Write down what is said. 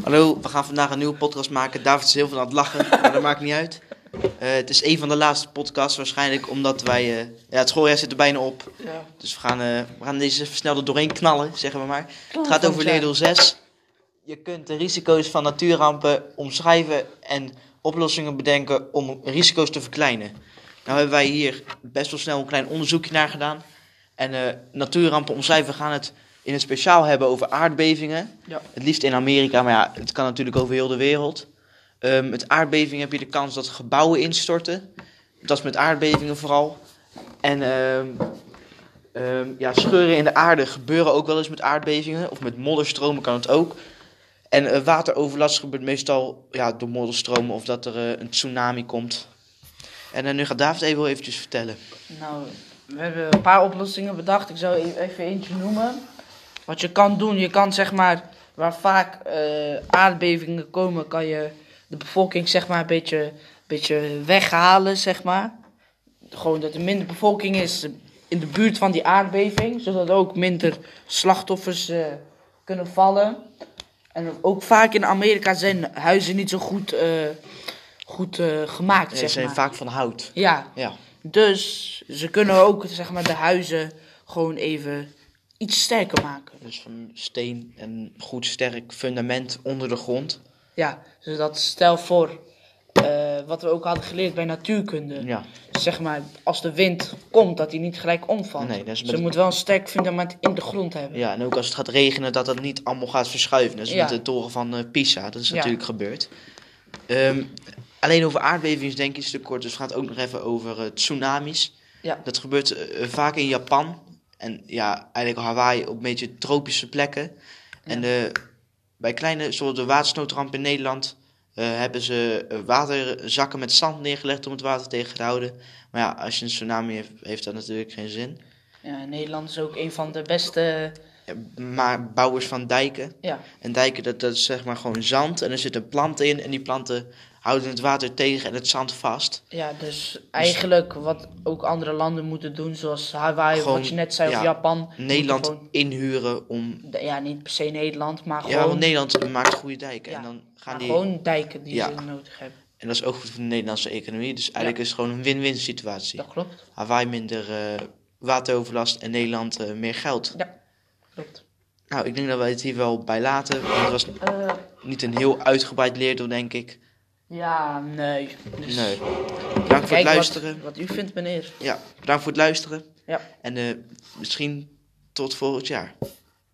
Hallo, we gaan vandaag een nieuwe podcast maken. David is heel veel aan het lachen, maar dat maakt niet uit. Eh, het is een van de laatste podcasts waarschijnlijk, omdat wij... eh, ja, het schooljaar zit er bijna op. Ja. Dus we gaan, eh, we gaan deze versneld er doorheen knallen, zeggen we maar. Het gaat over leerdoel 6. Je kunt de risico's van natuurrampen omschrijven en oplossingen bedenken om risico's te verkleinen. Nou hebben wij hier best wel snel een klein onderzoekje naar gedaan. En natuurrampen omschrijven, gaan het in het speciaal hebben over aardbevingen. Ja. Het liefst in Amerika, maar ja, het kan natuurlijk over heel de wereld. Ehm, met aardbevingen heb je de kans dat gebouwen instorten. Dat is met aardbevingen vooral. En ehm, ehm, ja, scheuren in de aarde gebeuren ook wel eens met aardbevingen. Of met modderstromen kan het ook. En eh, wateroverlast gebeurt meestal ja, door modderstromen of dat er eh, een tsunami komt. En eh, nu gaat David even wel eventjes vertellen. Nou, we hebben een paar oplossingen bedacht. Ik zou e- even eentje noemen. Wat je kan doen, je kan zeg maar, waar vaak eh, aardbevingen komen, kan je de bevolking zeg maar een beetje, beetje weghalen, zeg maar. Gewoon dat er minder bevolking is in de buurt van die aardbeving, zodat er ook minder slachtoffers eh, kunnen vallen. En ook vaak in Amerika zijn huizen niet zo goed, eh, goed gemaakt, Ze zeg zijn maar. vaak van hout. Ja, Ja. dus ze kunnen ook zeg maar, de huizen gewoon even iets sterker maken. Dus van steen en goed sterk fundament onder de grond. Ja, zodat stel voor, eh, wat we ook hadden geleerd bij natuurkunde. Ja. Zeg maar, als de wind komt, dat die niet gelijk omvalt. Nee, dat is Ze met- moet wel een sterk fundament in de grond hebben. Ja, en ook als het gaat regenen, dat het niet allemaal gaat verschuiven. Dat is Ja. met de toren van eh, Pisa, dat is Ja. natuurlijk gebeurd. Ehm, alleen over aardbevingen denk ik is te kort, dus we gaan het ook nog even over eh, tsunamis. Ja. Dat gebeurt vaak in Japan en ja, eigenlijk Hawaii op een beetje tropische plekken. En eh, bij kleine, zoals de watersnoodramp in Nederland, eh, hebben ze eh, waterzakken met zand neergelegd om het water tegen te houden. Maar ja, als je een tsunami heeft, heeft dat natuurlijk geen zin. Ja, Nederland is ook een van de beste. Ja, maar bouwers van dijken, Ja, En dijken, dat, dat is zeg maar gewoon zand. En er zitten planten in. En die planten houden het water tegen en het zand vast. ja, dus eigenlijk wat ook andere landen moeten doen, zoals Hawaii, Gewoon, wat je net zei, ja, of Japan. Nederland gewoon- inhuren om... ja, niet per se Nederland, maar Ja, gewoon, want Nederland maakt goede dijken. Ja, En dan gaan die... gewoon dijken die Ja. ze nodig hebben. En dat is ook goed voor de Nederlandse economie. Dus eigenlijk is het gewoon een win-win situatie. Dat klopt. Hawaii minder eh, wateroverlast en Nederland eh, meer geld. Ja, klopt. Nou, ik denk dat wij het hier wel bij laten. Want het was Eh, niet een heel uitgebreid leerdoel, denk ik. Ja, nee. Dus Nee. Bedankt voor het luisteren. Wat, wat u vindt, meneer. Ja, bedankt voor het luisteren. Ja. En eh, misschien tot volgend jaar.